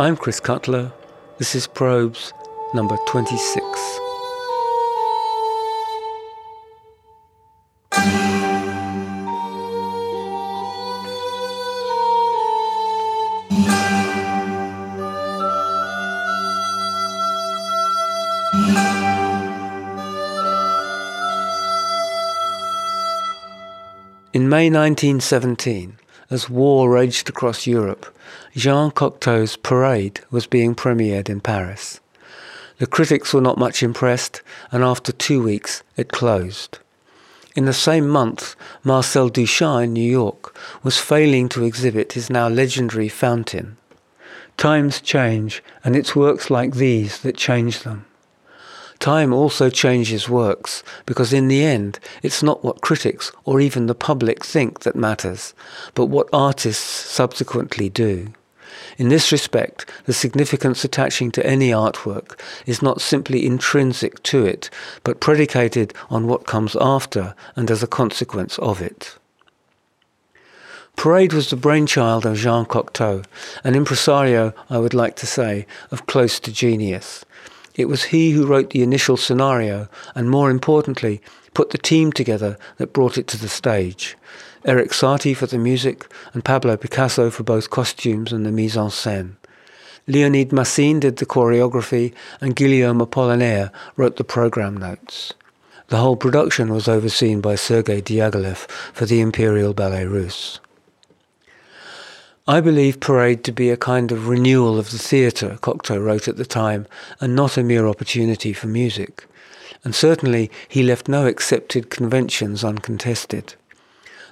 I'm Chris Cutler. This is Probes number 26. In May 1917, as war raged across Europe, Jean Cocteau's Parade was being premiered in Paris. The critics were not much impressed, and after two weeks it closed. In the same month, Marcel Duchamp in New York was failing to exhibit his now legendary fountain. Times change, and it's works like these that change them. Time also changes works, because in the end, it's not what critics or even the public think that matters, but what artists subsequently do. In this respect, the significance attaching to any artwork is not simply intrinsic to it, but predicated on what comes after and as a consequence of it. Parade was the brainchild of Jean Cocteau, an impresario, I would like to say, of close to genius. It was he who wrote the initial scenario and, more importantly, put the team together that brought it to the stage. Erik Satie for the music and Pablo Picasso for both costumes and the mise en scène. Leonid Massine did the choreography and Guillaume Apollinaire wrote the program notes. The whole production was overseen by Sergei Diaghilev for the Imperial Ballet Russe. I believe Parade to be a kind of renewal of the theatre, Cocteau wrote at the time, and not a mere opportunity for music. And certainly he left no accepted conventions uncontested.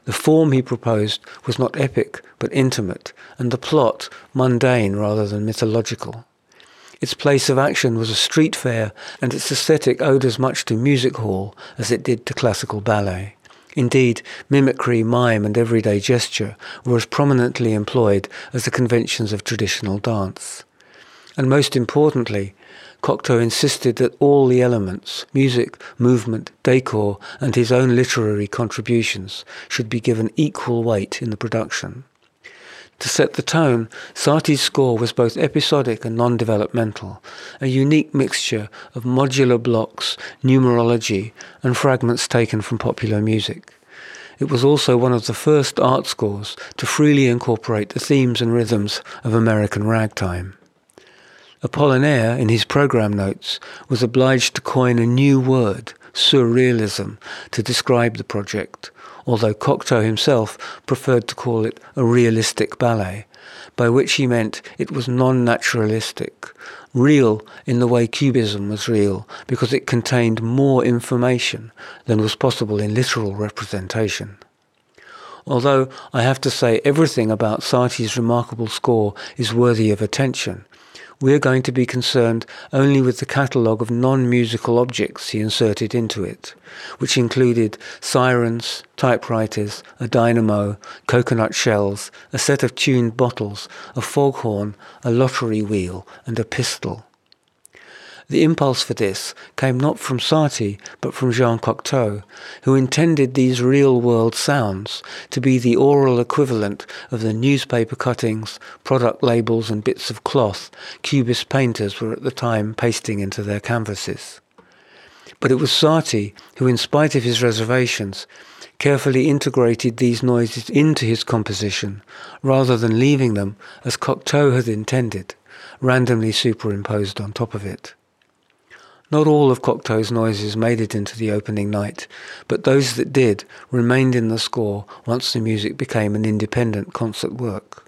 The form he proposed was not epic, but intimate, and the plot mundane rather than mythological. Its place of action was a street fair, and its aesthetic owed as much to music hall as it did to classical ballet. Indeed, mimicry, mime, and everyday gesture were as prominently employed as the conventions of traditional dance. And most importantly, Cocteau insisted that all the elements, music, movement, decor, and his own literary contributions, should be given equal weight in the production. To set the tone, Satie's score was both episodic and non-developmental, a unique mixture of modular blocks, numerology, and fragments taken from popular music. It was also one of the first art scores to freely incorporate the themes and rhythms of American ragtime. Apollinaire, in his program notes, was obliged to coin a new word, surrealism, to describe the project, although Cocteau himself preferred to call it a realistic ballet, by which he meant it was non-naturalistic, real in the way Cubism was real, because it contained more information than was possible in literal representation. Although I have to say everything about Satie's remarkable score is worthy of attention, we're going to be concerned only with the catalogue of non-musical objects he inserted into it, which included sirens, typewriters, a dynamo, coconut shells, a set of tuned bottles, a foghorn, a lottery wheel, and a pistol. The impulse for this came not from Satie, but from Jean Cocteau, who intended these real-world sounds to be the oral equivalent of the newspaper cuttings, product labels and bits of cloth Cubist painters were at the time pasting into their canvases. But it was Satie who, in spite of his reservations, carefully integrated these noises into his composition, rather than leaving them, as Cocteau had intended, randomly superimposed on top of it. Not all of Cocteau's noises made it into the opening night, but those that did remained in the score once the music became an independent concert work.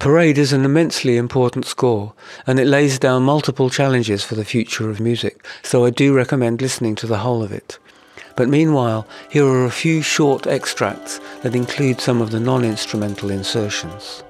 Parade is an immensely important score, and it lays down multiple challenges for the future of music, so I do recommend listening to the whole of it. But meanwhile, here are a few short extracts that include some of the non-instrumental insertions.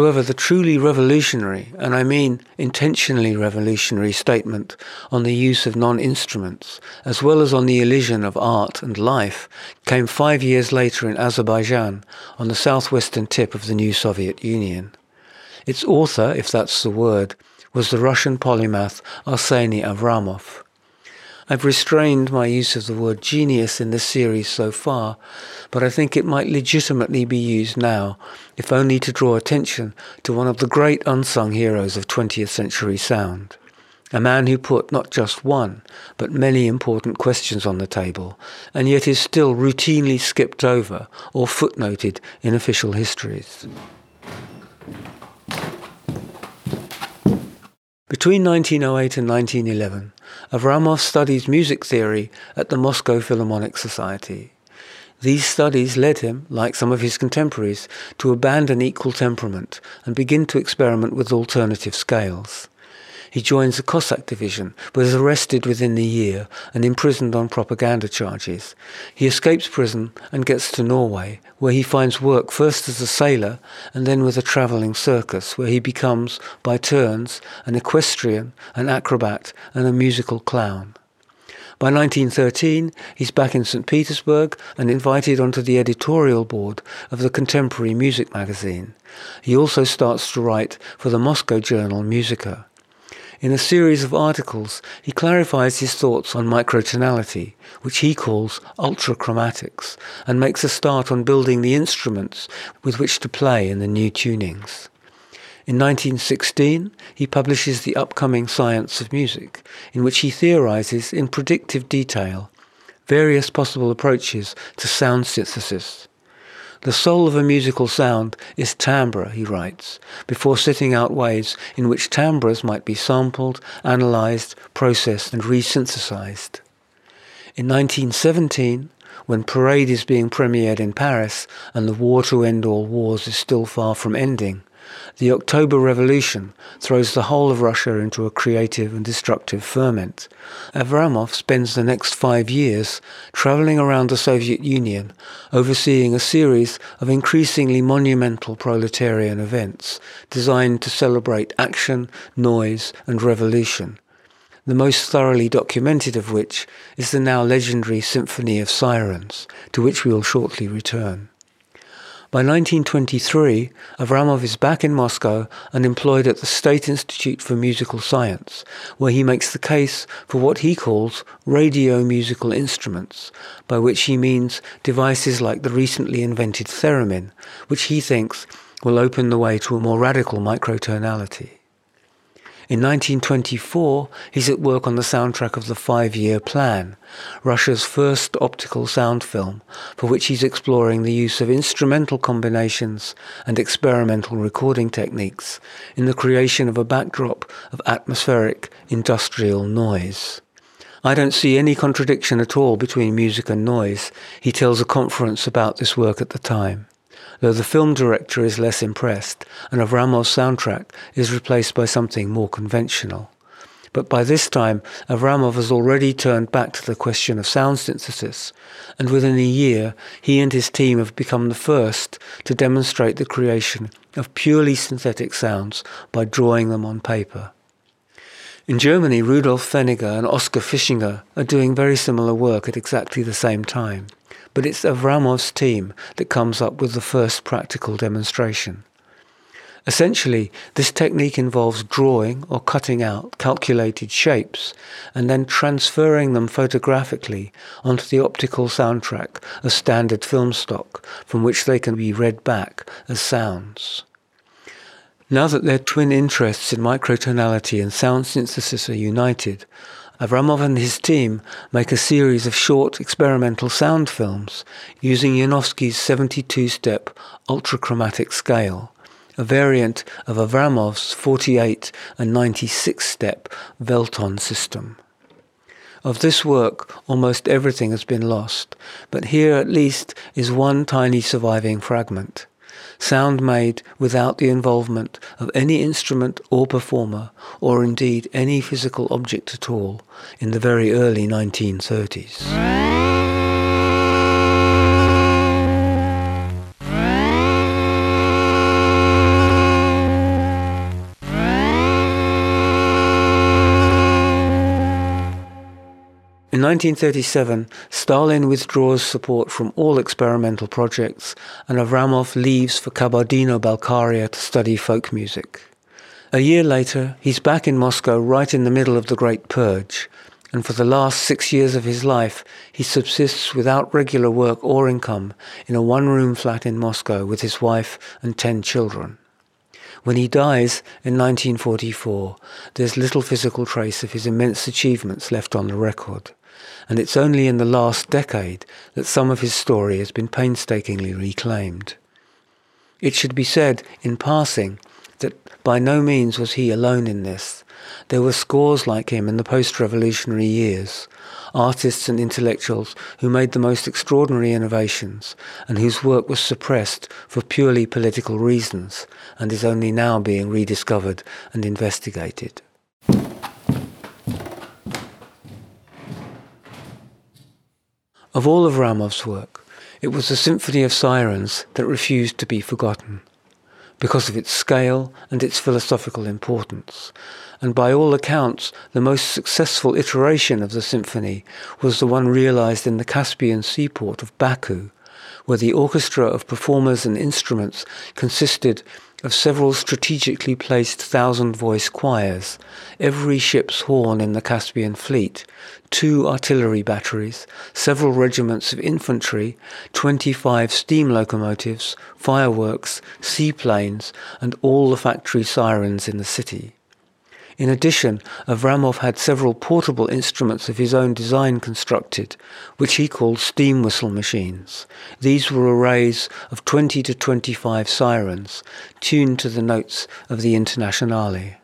However, the truly revolutionary, and I mean intentionally revolutionary statement on the use of non-instruments, as well as on the elision of art and life, came five years later in Azerbaijan, on the southwestern tip of the new Soviet Union. Its author, if that's the word, was the Russian polymath Arseny Avramov. I've restrained my use of the word genius in this series so far, but I think it might legitimately be used now, if only to draw attention to one of the great unsung heroes of 20th century sound. A man who put not just one, but many important questions on the table, and yet is still routinely skipped over or footnoted in official histories. Between 1908 and 1911, Avramov studied music theory at the Moscow Philharmonic Society. These studies led him, like some of his contemporaries, to abandon equal temperament and begin to experiment with alternative scales. He joins the Cossack division, but is arrested within the year and imprisoned on propaganda charges. He escapes prison and gets to Norway, where he finds work first as a sailor and then with a travelling circus, where he becomes, by turns, an equestrian, an acrobat, and a musical clown. By 1913, he's back in St. Petersburg and invited onto the editorial board of the contemporary music magazine. He also starts to write for the Moscow journal Musica. In a series of articles, he clarifies his thoughts on microtonality, which he calls ultrachromatics, and makes a start on building the instruments with which to play in the new tunings. In 1916, he publishes The Upcoming Science of Music, in which he theorizes in predictive detail various possible approaches to sound synthesis the soul of a musical sound is timbre, he writes, before setting out ways in which timbres might be sampled, analyzed, processed, and resynthesized. In 1917, when Parade is being premiered in Paris and the war to end all wars is still far from ending, the October Revolution throws the whole of Russia into a creative and destructive ferment. Avramov spends the next five years traveling around the Soviet Union, overseeing a series of increasingly monumental proletarian events designed to celebrate action, noise, and revolution. The most thoroughly documented of which is the now legendary Symphony of Sirens, to which we will shortly return. By 1923, Avramov is back in Moscow and employed at the State Institute for Musical Science, where he makes the case for what he calls radio musical instruments, by which he means devices like the recently invented theremin, which he thinks will open the way to a more radical microtonality. In 1924, he's at work on the soundtrack of the Five Year Plan, Russia's first optical sound film, for which he's exploring the use of instrumental combinations and experimental recording techniques in the creation of a backdrop of atmospheric industrial noise. I don't see any contradiction at all between music and noise, he tells a conference about this work at the time though the film director is less impressed and Avramov's soundtrack is replaced by something more conventional. But by this time, Avramov has already turned back to the question of sound synthesis, and within a year, he and his team have become the first to demonstrate the creation of purely synthetic sounds by drawing them on paper. In Germany, Rudolf Pfenninger and Oskar Fischinger are doing very similar work at exactly the same time but it's Avramov's team that comes up with the first practical demonstration. Essentially, this technique involves drawing or cutting out calculated shapes and then transferring them photographically onto the optical soundtrack of standard film stock from which they can be read back as sounds. Now that their twin interests in microtonality and sound synthesis are united, Avramov and his team make a series of short experimental sound films using Yankovsky's 72-step ultrachromatic scale, a variant of Avramov's 48 and 96-step Velton system. Of this work, almost everything has been lost, but here at least is one tiny surviving fragment sound made without the involvement of any instrument or performer, or indeed any physical object at all, in the very early 1930s. In 1937, Stalin withdraws support from all experimental projects, and Avramov leaves for Kabardino-Balkaria to study folk music. A year later, he's back in Moscow right in the middle of the Great Purge, and for the last six years of his life, he subsists without regular work or income in a one-room flat in Moscow with his wife and ten children. When he dies in 1944, there's little physical trace of his immense achievements left on the record and it's only in the last decade that some of his story has been painstakingly reclaimed. It should be said, in passing, that by no means was he alone in this. There were scores like him in the post-revolutionary years, artists and intellectuals who made the most extraordinary innovations and whose work was suppressed for purely political reasons and is only now being rediscovered and investigated. Of all of Avramov's work, it was the Symphony of Sirens that refused to be forgotten, because of its scale and its philosophical importance. And by all accounts, the most successful iteration of the symphony was the one realized in the Caspian seaport of Baku, where the orchestra of performers and instruments consisted of several strategically placed thousand voice choirs, every ship's horn in the Caspian fleet, two artillery batteries, several regiments of infantry, 25 steam locomotives, fireworks, seaplanes, and all the factory sirens in the city. In addition, Avramov had several portable instruments of his own design constructed, which he called steam whistle machines. These were arrays of 20 to 25 sirens, tuned to the notes of the Internationale.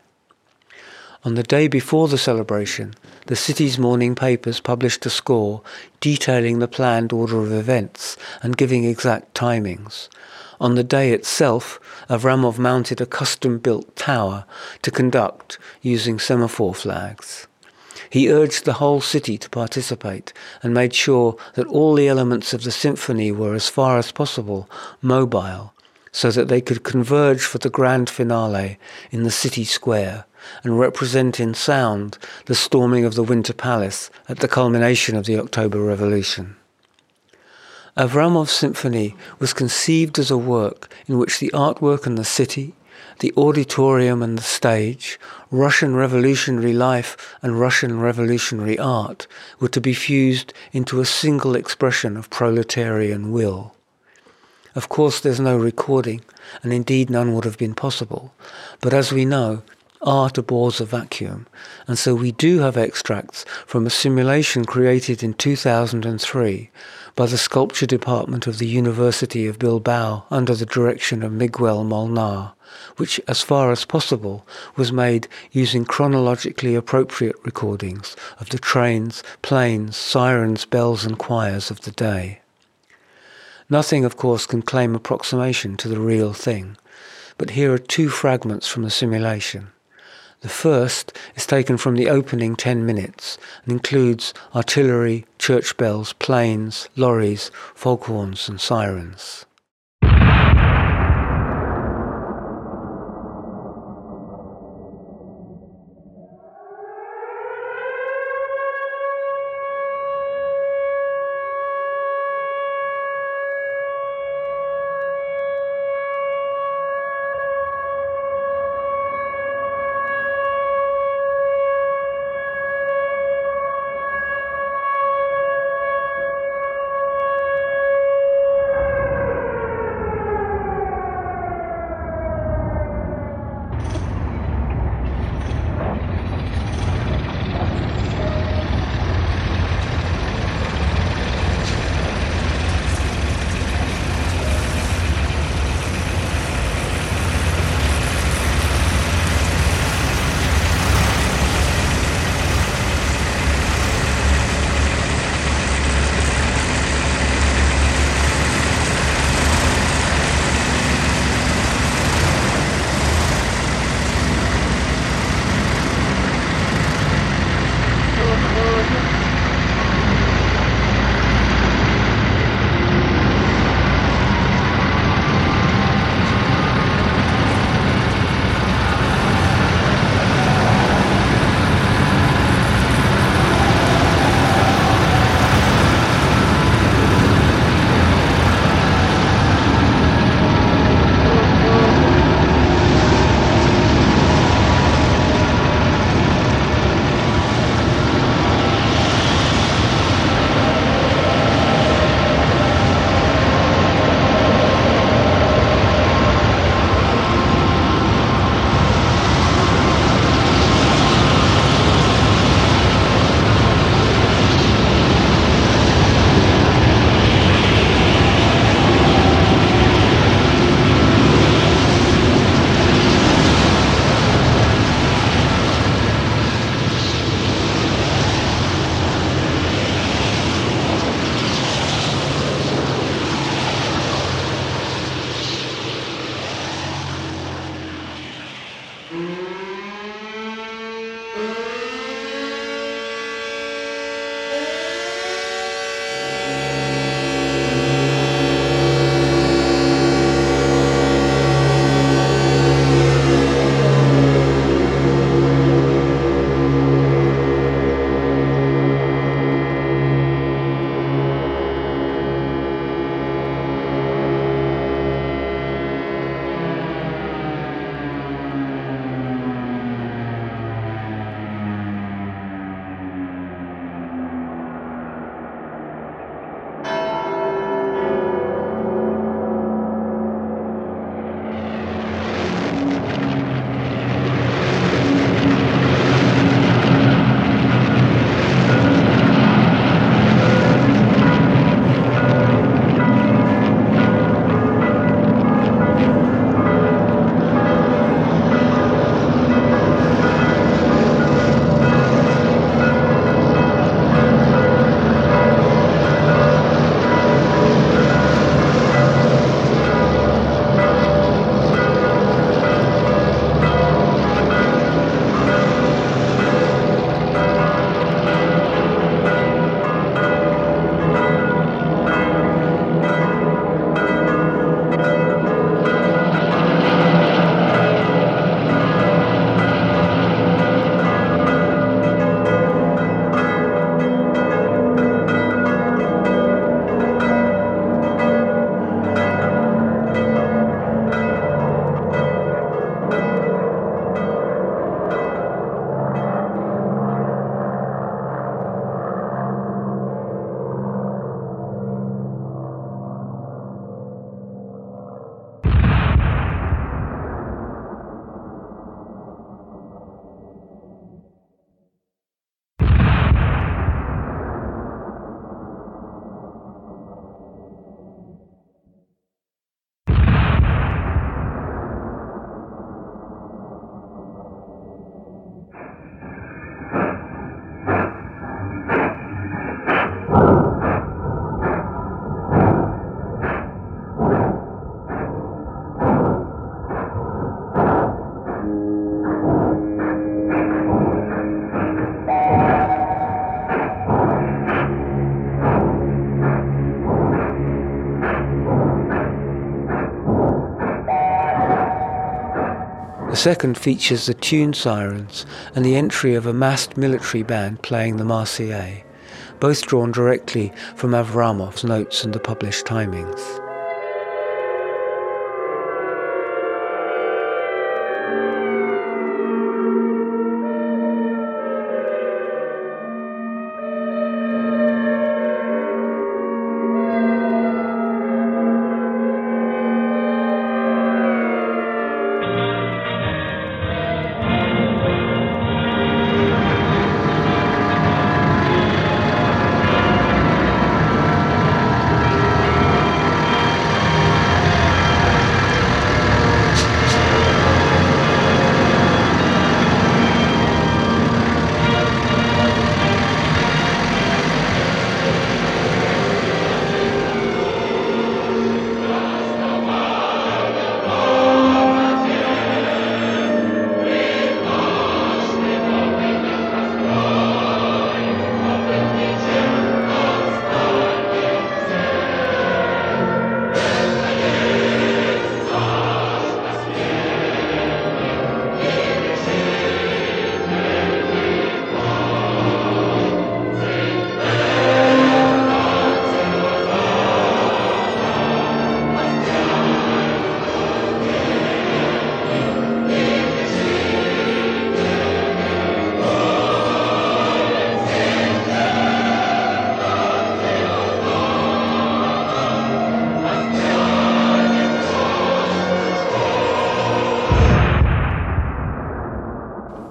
On the day before the celebration, the city's morning papers published a score detailing the planned order of events and giving exact timings. On the day itself, Avramov mounted a custom-built tower to conduct using semaphore flags. He urged the whole city to participate and made sure that all the elements of the symphony were as far as possible mobile so that they could converge for the grand finale in the city square and represent in sound the storming of the Winter Palace at the culmination of the October Revolution. Avramov's symphony was conceived as a work in which the artwork and the city, the auditorium and the stage, Russian revolutionary life and Russian revolutionary art were to be fused into a single expression of proletarian will. Of course, there's no recording, and indeed none would have been possible. But as we know, art abhors a vacuum, and so we do have extracts from a simulation created in 2003 by the sculpture department of the University of Bilbao under the direction of Miguel Molina, which, as far as possible, was made using chronologically appropriate recordings of the trains, planes, sirens, bells, and choirs of the day. Nothing, of course, can claim approximation to the real thing, but here are two fragments from the simulation. The first is taken from the opening 10 minutes and includes artillery, church bells, planes, lorries, foghorns, and sirens. Second features the tune sirens and the entry of a massed military band playing the Marseillaise, both drawn directly from Avramov's notes and the published timings.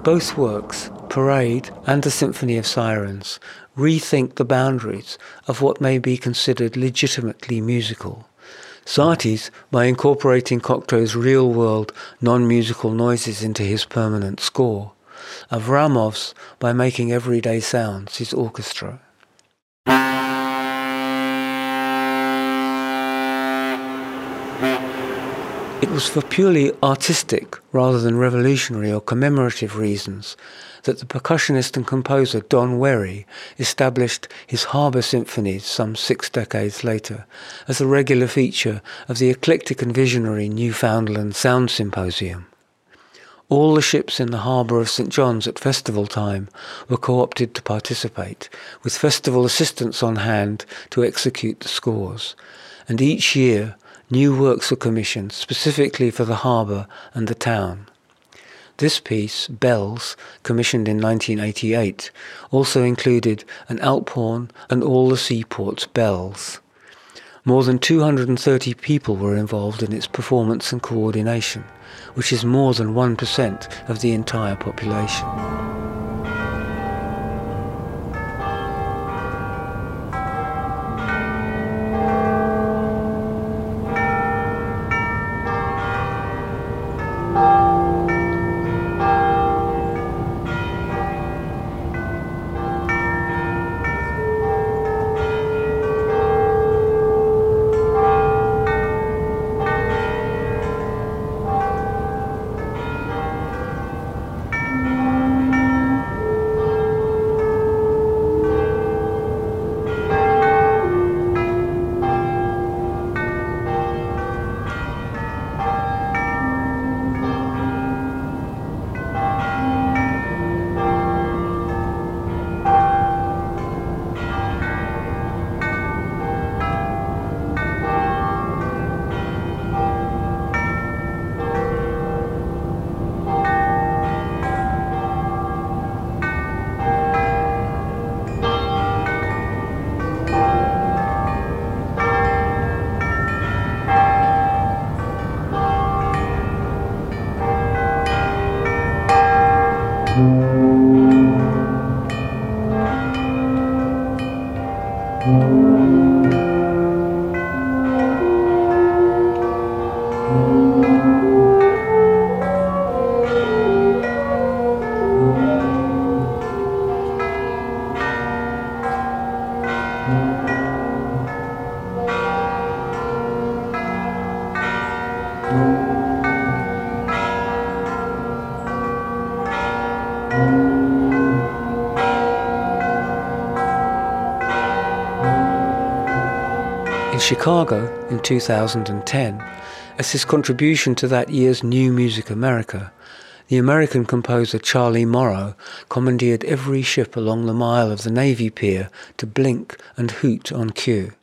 Both works, Parade and the Symphony of Sirens, rethink the boundaries of what may be considered legitimately musical. Saties, by incorporating Cocteau's real world, non musical noises into his permanent score. Avramov's, by making everyday sounds his orchestra. Was for purely artistic rather than revolutionary or commemorative reasons that the percussionist and composer Don Wherry established his harbour symphonies some six decades later as a regular feature of the eclectic and visionary Newfoundland Sound Symposium. All the ships in the harbour of St John's at festival time were co-opted to participate, with festival assistants on hand to execute the scores, and each year new works were commissioned specifically for the harbour and the town. This piece, Bells, commissioned in 1988, also included an Alphorn and all the seaports' bells. More than 230 people were involved in its performance and coordination, which is more than 1% of the entire population. Chicago in 2010, As his contribution to that year's New Music America, the American composer Charlie Morrow commandeered every ship along the mile of the Navy Pier to blink and hoot on cue.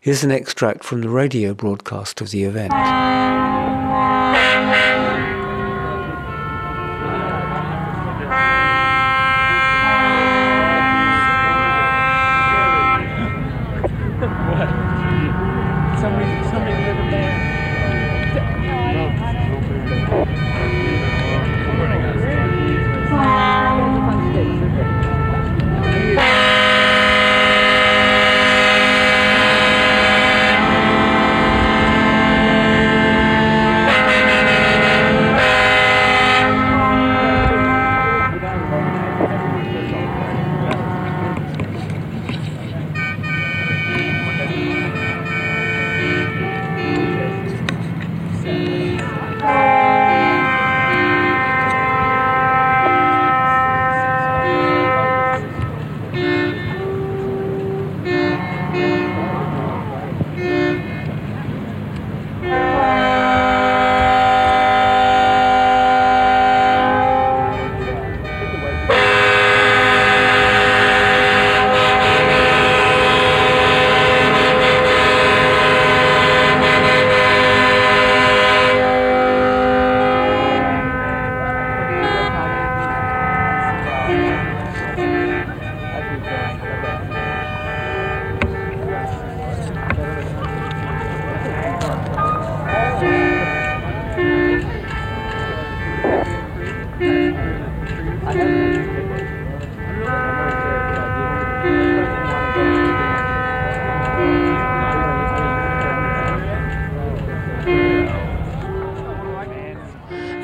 Here's an extract from the radio broadcast of the event.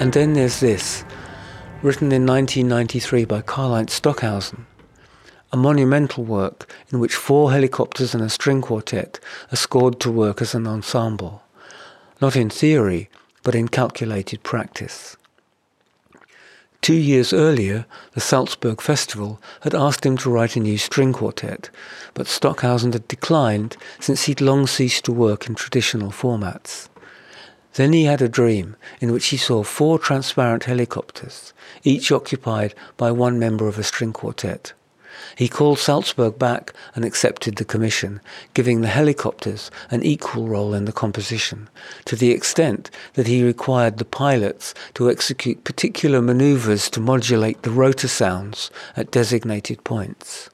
And then there's this, written in 1993 by Karlheinz Stockhausen, a monumental work in which four helicopters and a string quartet are scored to work as an ensemble, not in theory, but in calculated practice. Two years earlier, the Salzburg Festival had asked him to write a new string quartet, but Stockhausen had declined since he'd long ceased to work in traditional formats. Then he had a dream in which he saw four transparent helicopters, each occupied by one member of a string quartet. He called Salzburg back and accepted the commission, giving the helicopters an equal role in the composition, to the extent that he required the pilots to execute particular maneuvers to modulate the rotor sounds at designated points.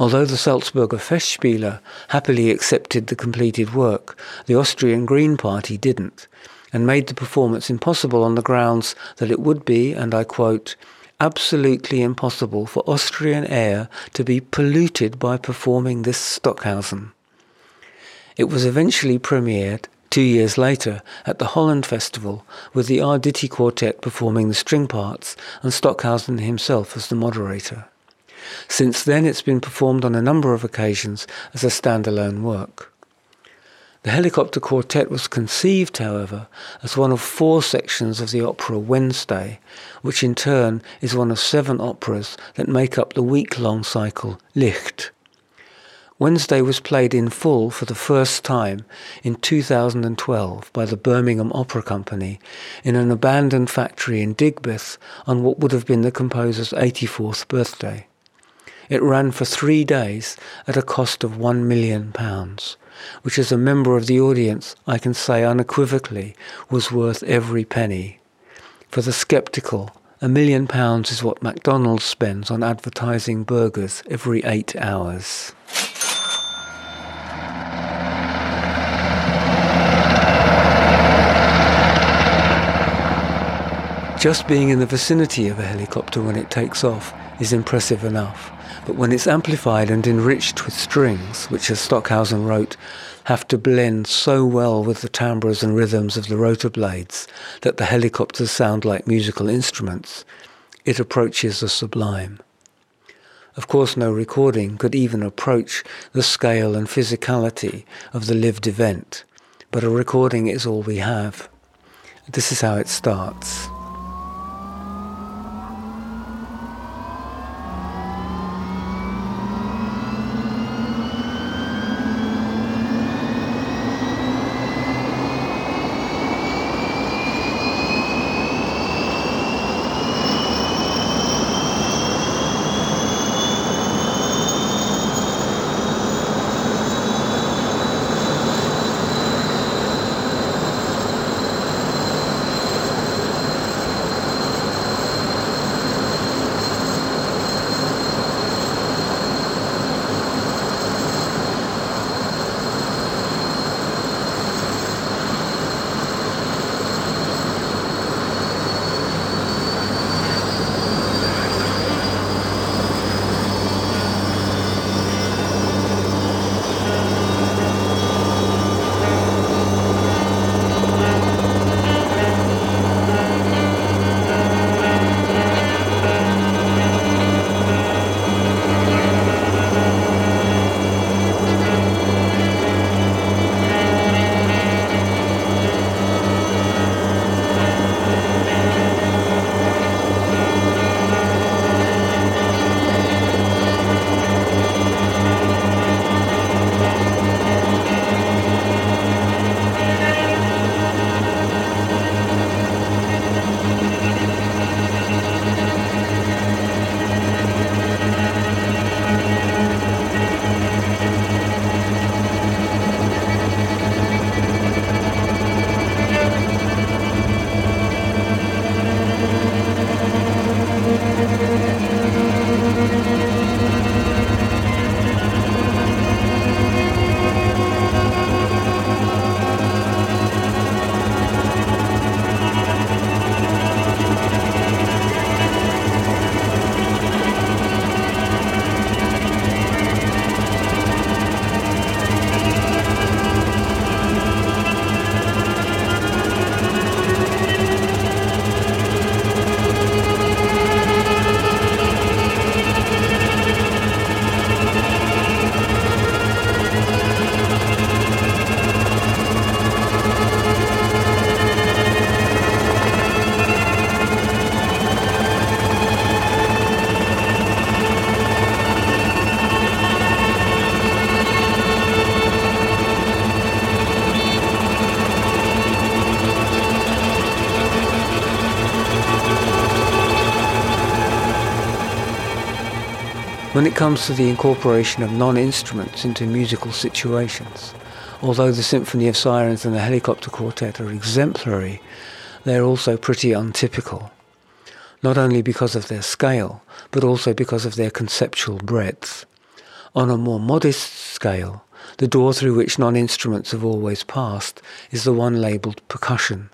Although the Salzburger Festspiele happily accepted the completed work, the Austrian Green Party didn't, and made the performance impossible on the grounds that it would be, and I quote, absolutely impossible for Austrian air to be polluted by performing this Stockhausen. It was eventually premiered two years later at the Holland Festival with the Arditi Quartet performing the string parts and Stockhausen himself as the moderator. Since then, it's been performed on a number of occasions as a standalone work. The Helicopter Quartet was conceived, however, as one of four sections of the opera Wednesday, which in turn is one of seven operas that make up the week long cycle Licht. Wednesday was played in full for the first time in 2012 by the Birmingham Opera Company in an abandoned factory in Digbeth on what would have been the composer's 84th birthday. It ran for three days at a cost of one million pounds, which as a member of the audience I can say unequivocally was worth every penny. For the sceptical, a million pounds is what McDonald's spends on advertising burgers every eight hours. Just being in the vicinity of a helicopter when it takes off is impressive enough. But when it's amplified and enriched with strings, which as Stockhausen wrote, have to blend so well with the timbres and rhythms of the rotor blades that the helicopters sound like musical instruments, it approaches the sublime. Of course, no recording could even approach the scale and physicality of the lived event, but a recording is all we have. This is how it starts. When it comes to the incorporation of non-instruments into musical situations. Although the Symphony of Sirens and the Helicopter Quartet are exemplary, they're also pretty untypical. Not only because of their scale, but also because of their conceptual breadth. On a more modest scale, the door through which non-instruments have always passed is the one labelled percussion.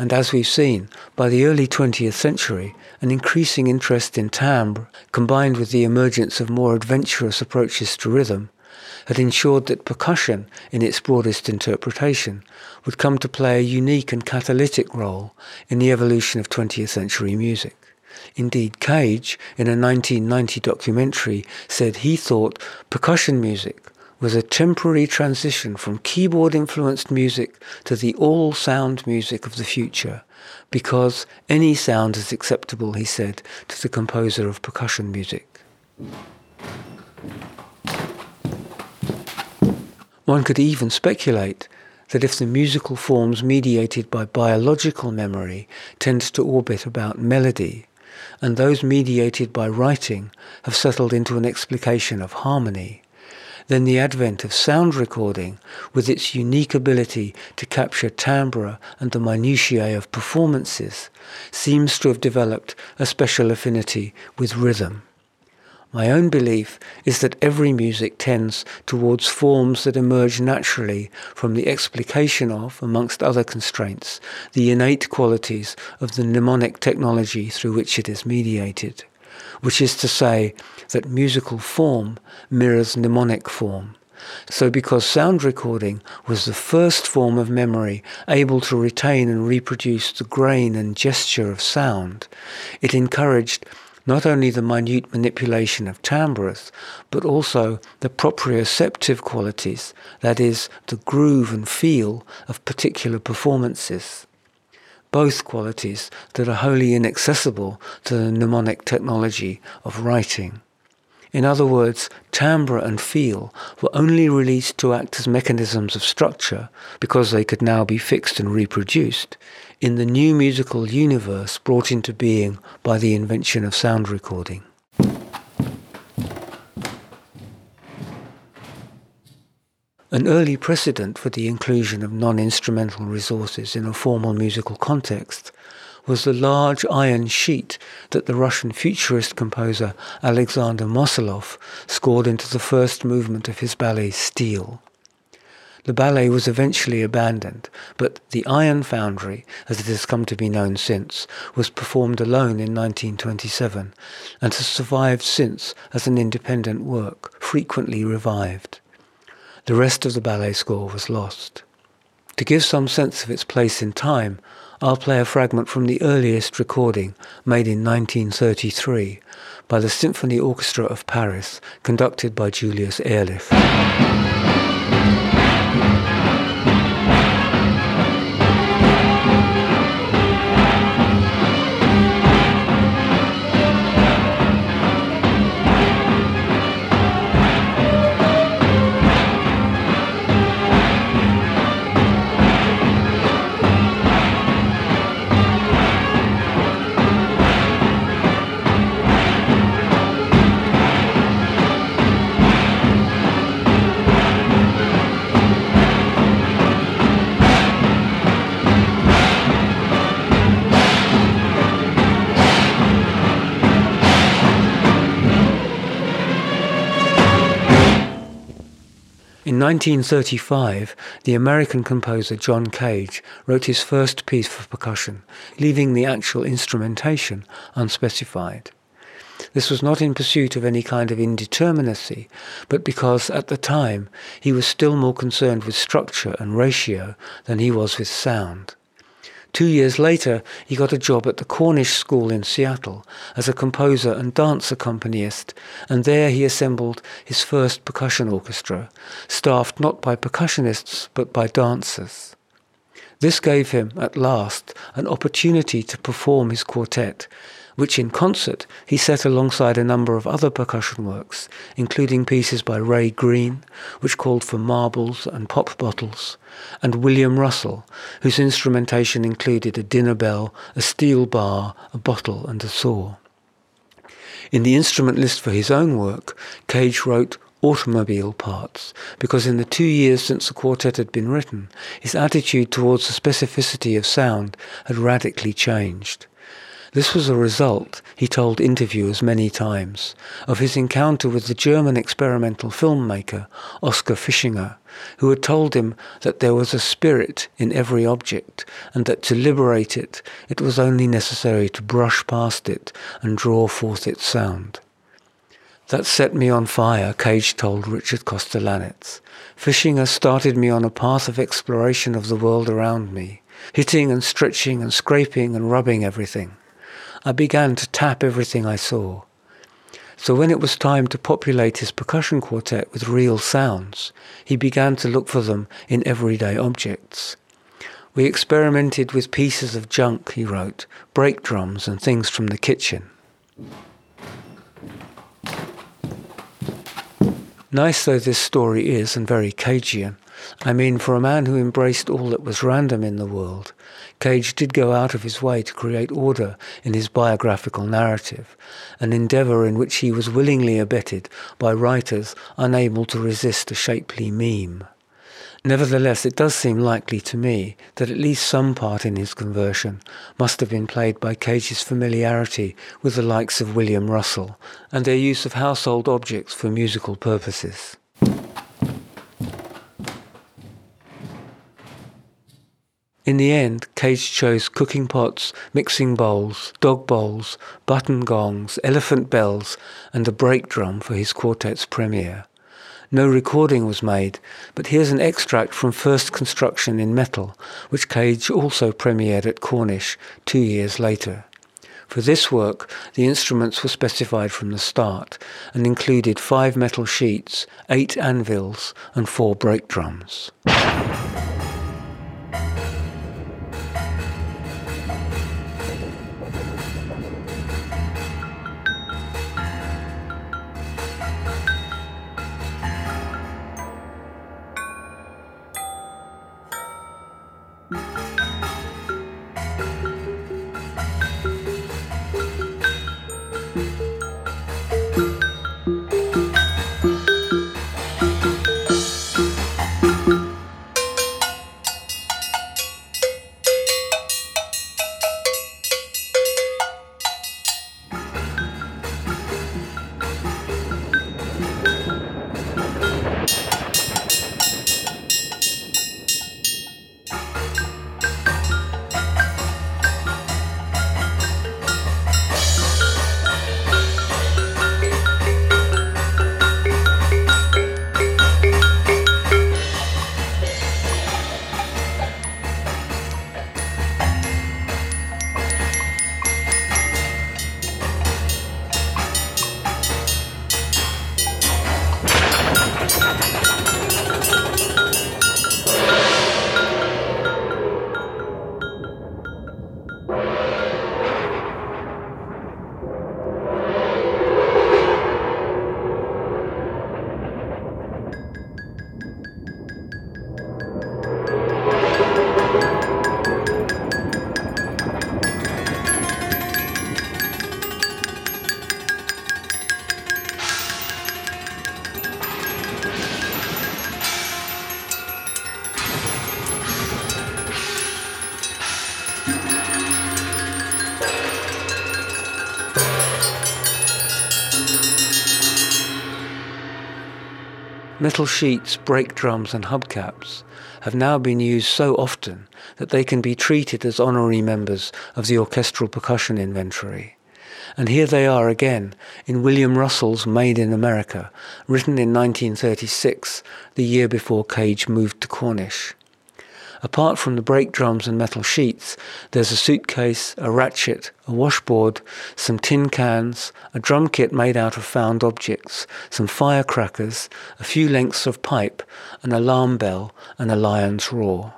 And as we've seen, by the early 20th century, an increasing interest in timbre, combined with the emergence of more adventurous approaches to rhythm, had ensured that percussion, in its broadest interpretation, would come to play a unique and catalytic role in the evolution of 20th century music. Indeed, Cage, in a 1990 documentary, said he thought percussion music was a temporary transition from keyboard influenced music to the all sound music of the future, because any sound is acceptable, he said, to the composer of percussion music. One could even speculate that if the musical forms mediated by biological memory tend to orbit about melody, and those mediated by writing have settled into an explication of harmony, then the advent of sound recording, with its unique ability to capture timbre and the minutiae of performances, seems to have developed a special affinity with rhythm. My own belief is that every music tends towards forms that emerge naturally from the explication of, amongst other constraints, the innate qualities of the mnemonic technology through which it is mediated which is to say that musical form mirrors mnemonic form. So because sound recording was the first form of memory able to retain and reproduce the grain and gesture of sound, it encouraged not only the minute manipulation of timbres, but also the proprioceptive qualities, that is, the groove and feel of particular performances both qualities that are wholly inaccessible to the mnemonic technology of writing. In other words, timbre and feel were only released to act as mechanisms of structure because they could now be fixed and reproduced in the new musical universe brought into being by the invention of sound recording. An early precedent for the inclusion of non-instrumental resources in a formal musical context was the large iron sheet that the Russian futurist composer Alexander Mosolov scored into the first movement of his ballet Steel. The ballet was eventually abandoned, but The Iron Foundry, as it has come to be known since, was performed alone in 1927 and has survived since as an independent work, frequently revived. The rest of the ballet score was lost. To give some sense of its place in time, I'll play a fragment from the earliest recording, made in 1933, by the Symphony Orchestra of Paris, conducted by Julius Ehrlich. 1935, the American composer John Cage wrote his first piece for percussion, leaving the actual instrumentation unspecified. This was not in pursuit of any kind of indeterminacy, but because at the time he was still more concerned with structure and ratio than he was with sound. Two years later, he got a job at the Cornish School in Seattle as a composer and dance accompanist, and there he assembled his first percussion orchestra, staffed not by percussionists but by dancers. This gave him, at last, an opportunity to perform his quartet, which in concert he set alongside a number of other percussion works, including pieces by Ray Green, which called for marbles and pop bottles, and William Russell, whose instrumentation included a dinner bell, a steel bar, a bottle, and a saw. In the instrument list for his own work, Cage wrote automobile parts, because in the two years since the quartet had been written, his attitude towards the specificity of sound had radically changed. This was a result, he told interviewers many times, of his encounter with the German experimental filmmaker Oskar Fischinger, who had told him that there was a spirit in every object and that to liberate it, it was only necessary to brush past it and draw forth its sound. That set me on fire, Cage told Richard Kostelanetz. Fischinger started me on a path of exploration of the world around me, hitting and stretching and scraping and rubbing everything. I began to tap everything I saw. So when it was time to populate his percussion quartet with real sounds, he began to look for them in everyday objects. We experimented with pieces of junk, he wrote, brake drums and things from the kitchen. Nice though this story is, and very Cagean, I mean, for a man who embraced all that was random in the world, Cage did go out of his way to create order in his biographical narrative, an endeavour in which he was willingly abetted by writers unable to resist a shapely meme. Nevertheless, it does seem likely to me that at least some part in his conversion must have been played by Cage's familiarity with the likes of William Russell and their use of household objects for musical purposes. In the end, Cage chose cooking pots, mixing bowls, dog bowls, button gongs, elephant bells, and a brake drum for his quartet's premiere. No recording was made, but here's an extract from First Construction in Metal, which Cage also premiered at Cornish two years later. For this work, the instruments were specified from the start and included five metal sheets, eight anvils, and four brake drums. Metal sheets, brake drums, and hubcaps have now been used so often that they can be treated as honorary members of the orchestral percussion inventory. And here they are again in William Russell's Made in America, written in 1936, the year before Cage moved to Cornish. Apart from the brake drums and metal sheets, there's a suitcase, a ratchet, a washboard, some tin cans, a drum kit made out of found objects, some firecrackers, a few lengths of pipe, an alarm bell, and a lion's roar.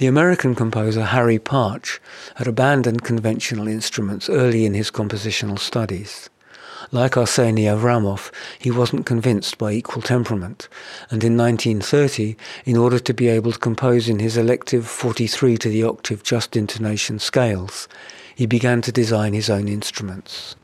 The American composer Harry Partch had abandoned conventional instruments early in his compositional studies. Like Arseny Avraamov, he wasn't convinced by equal temperament, and in 1930, in order to be able to compose in his elective 43 to the octave just intonation scales, he began to design his own instruments.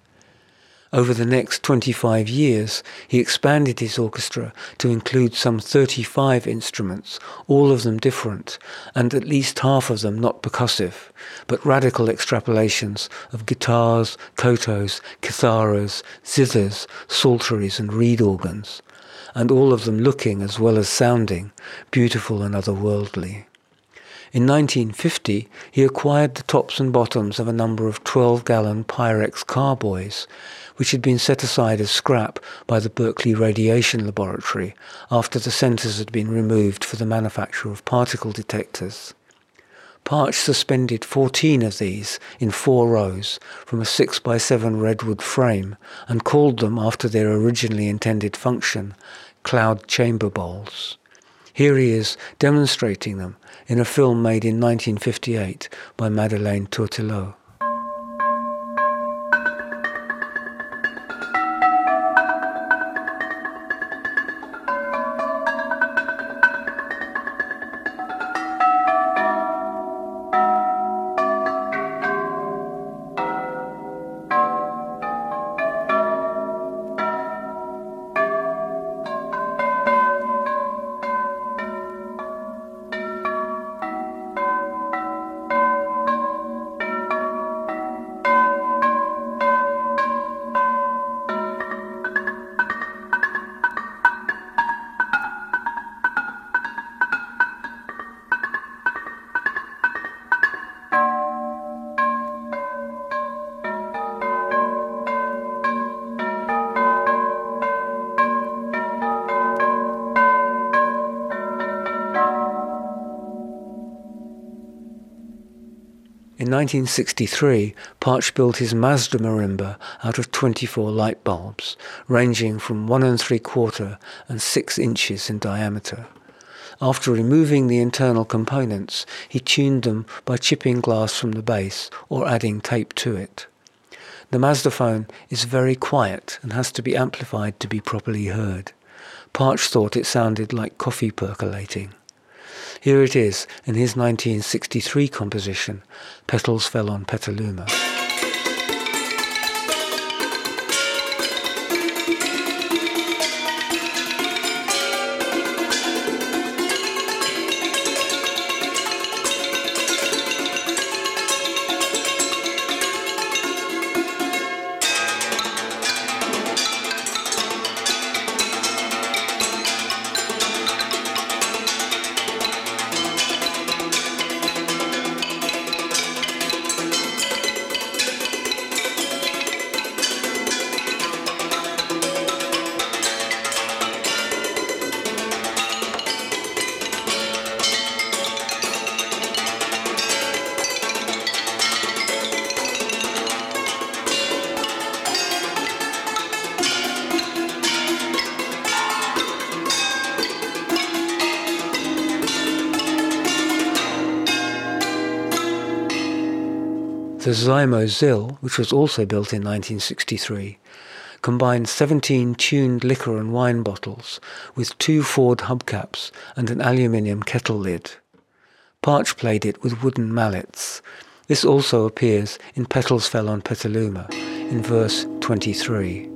Over the next 25 years, he expanded his orchestra to include some 35 instruments, all of them different, and at least half of them not percussive, but radical extrapolations of guitars, kotos, kitharas, zithers, psalteries, and reed organs, and all of them looking as well as sounding beautiful and otherworldly. In 1950, he acquired the tops and bottoms of a number of 12 gallon Pyrex carboys, which had been set aside as scrap by the Berkeley Radiation Laboratory after the centers had been removed for the manufacture of particle detectors. Partch suspended 14 of these in four rows from a 6 by 7 redwood frame and called them after their originally intended function, cloud chamber bowls. Here he is demonstrating them in a film made in 1958 by Madeleine Tourtellotte. 1963, Partch built his Mazda marimba out of 24 light bulbs, ranging from one and three quarter and six inches in diameter. After removing the internal components, he tuned them by chipping glass from the base or adding tape to it. The Mazda phone is very quiet and has to be amplified to be properly heard. Partch thought it sounded like coffee percolating. Here it is in his 1963 composition, Petals Fell on Petaluma. The Zymo-Xyl, which was also built in 1963, combined 17 tuned liquor and wine bottles with two Ford hubcaps and an aluminium kettle lid. Partch played it with wooden mallets. This also appears in Petals Fell on Petaluma in verse 23.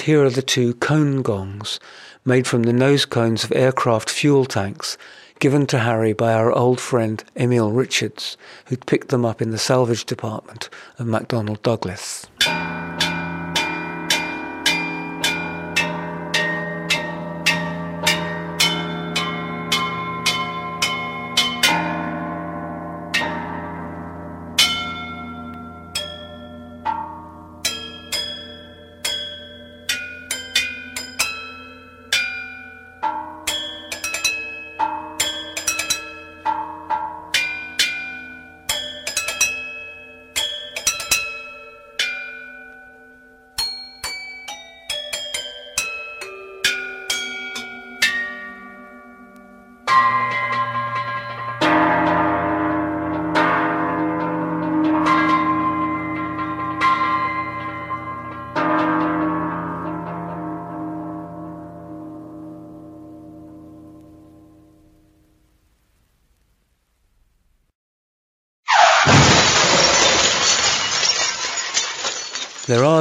And here are the two cone gongs, made from the nose cones of aircraft fuel tanks, given to Harry by our old friend Emil Richards, who'd picked them up in the salvage department of McDonnell Douglas.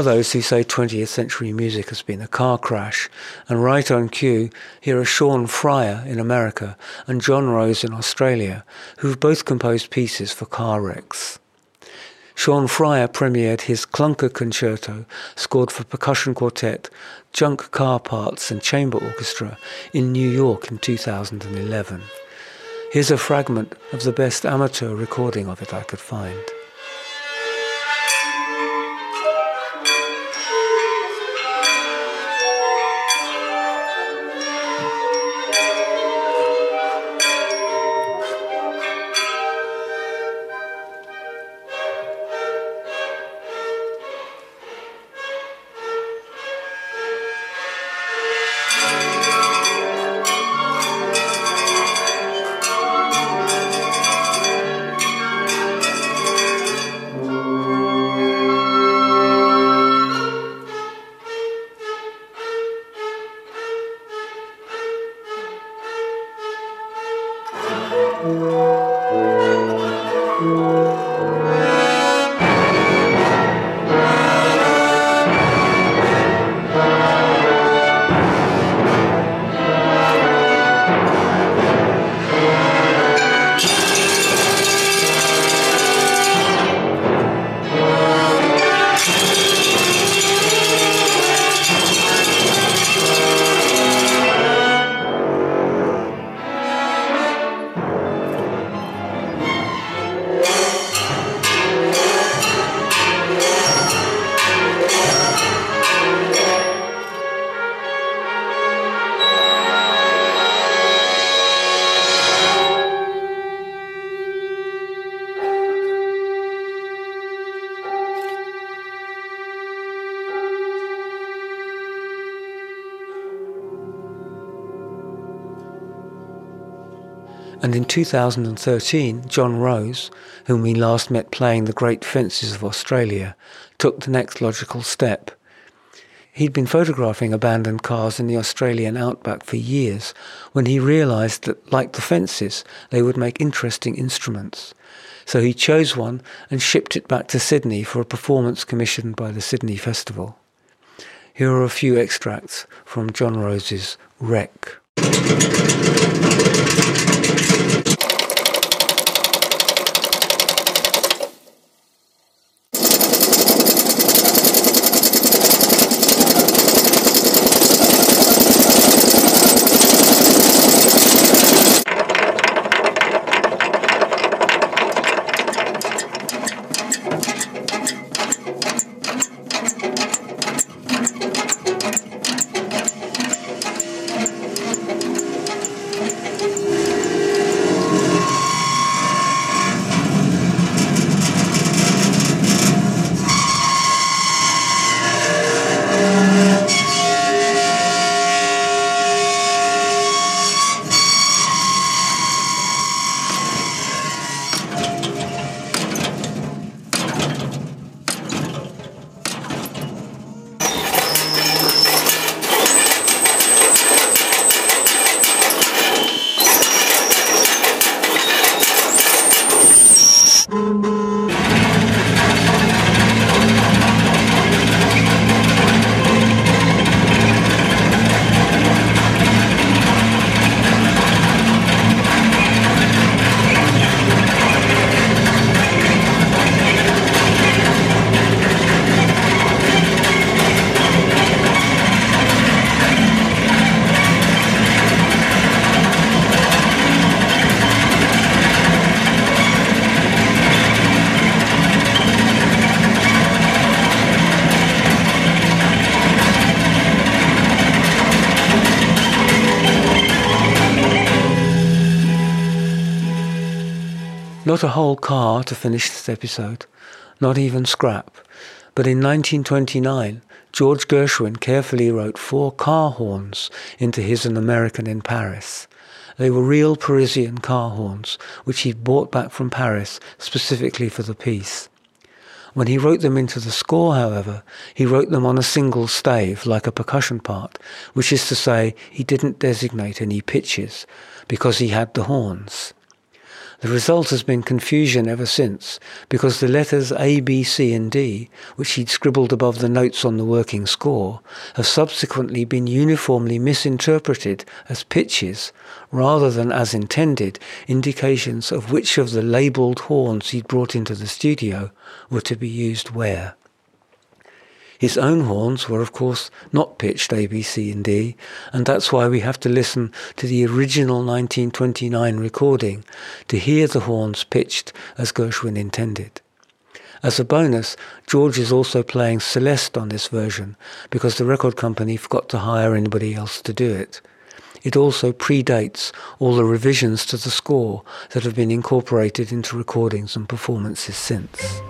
Those who say 20th century music has been a car crash, and right on cue, here are Sean Friar in America and Jon Rose in Australia, who've both composed pieces for car wrecks. Sean Friar premiered his Clunker Concerto, scored for percussion quartet, junk car parts and chamber orchestra in New York in 2011. Here's a fragment of the best amateur recording of it I could find. 2013, Jon Rose, whom we last met playing the Great Fences of Australia, took the next logical step. He'd been photographing abandoned cars in the Australian outback for years when he realized that, like the fences, they would make interesting instruments. So he chose one and shipped it back to Sydney for a performance commissioned by the Sydney Festival. Here are a few extracts from Jon Rose's Wreck. Not a whole car to finish this episode, not even scrap, but in 1929, George Gershwin carefully wrote four car horns into his An American in Paris. They were real Parisian car horns, which he'd brought back from Paris specifically for the piece. When he wrote them into the score, however, he wrote them on a single stave, like a percussion part, which is to say, he didn't designate any pitches, because he had the horns. The result has been confusion ever since, because the letters A, B, C, and D, which he'd scribbled above the notes on the working score, have subsequently been uniformly misinterpreted as pitches, rather than as intended, indications of which of the labelled horns he'd brought into the studio were to be used where. His own horns were, of course, not pitched A, B, C, and D, and that's why we have to listen to the original 1929 recording to hear the horns pitched as Gershwin intended. As a bonus, George is also playing Celeste on this version because the record company forgot to hire anybody else to do it. It also predates all the revisions to the score that have been incorporated into recordings and performances since.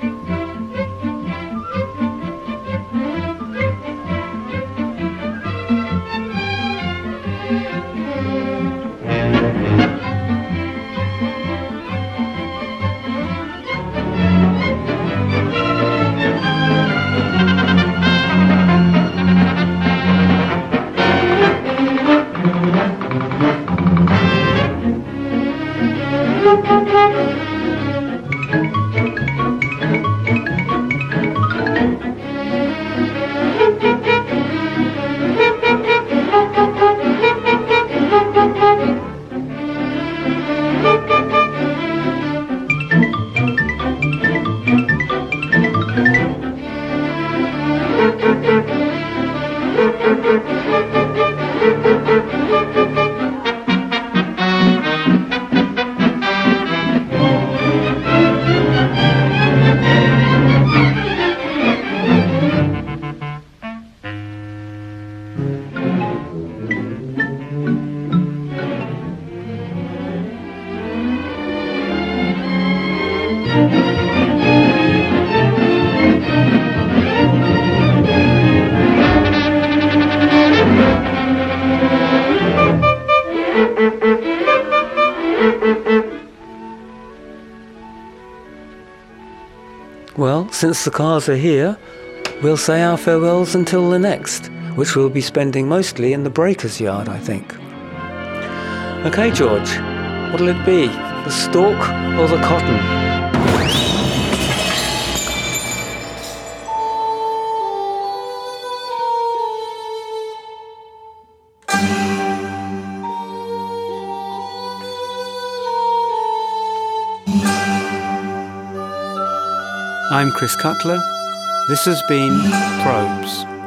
Since the cars are here, we'll say our farewells until the next, which we'll be spending mostly in the breaker's yard, I think. Okay, George, what'll it be? The stalk or the cotton? I'm Chris Cutler. This has been Probes.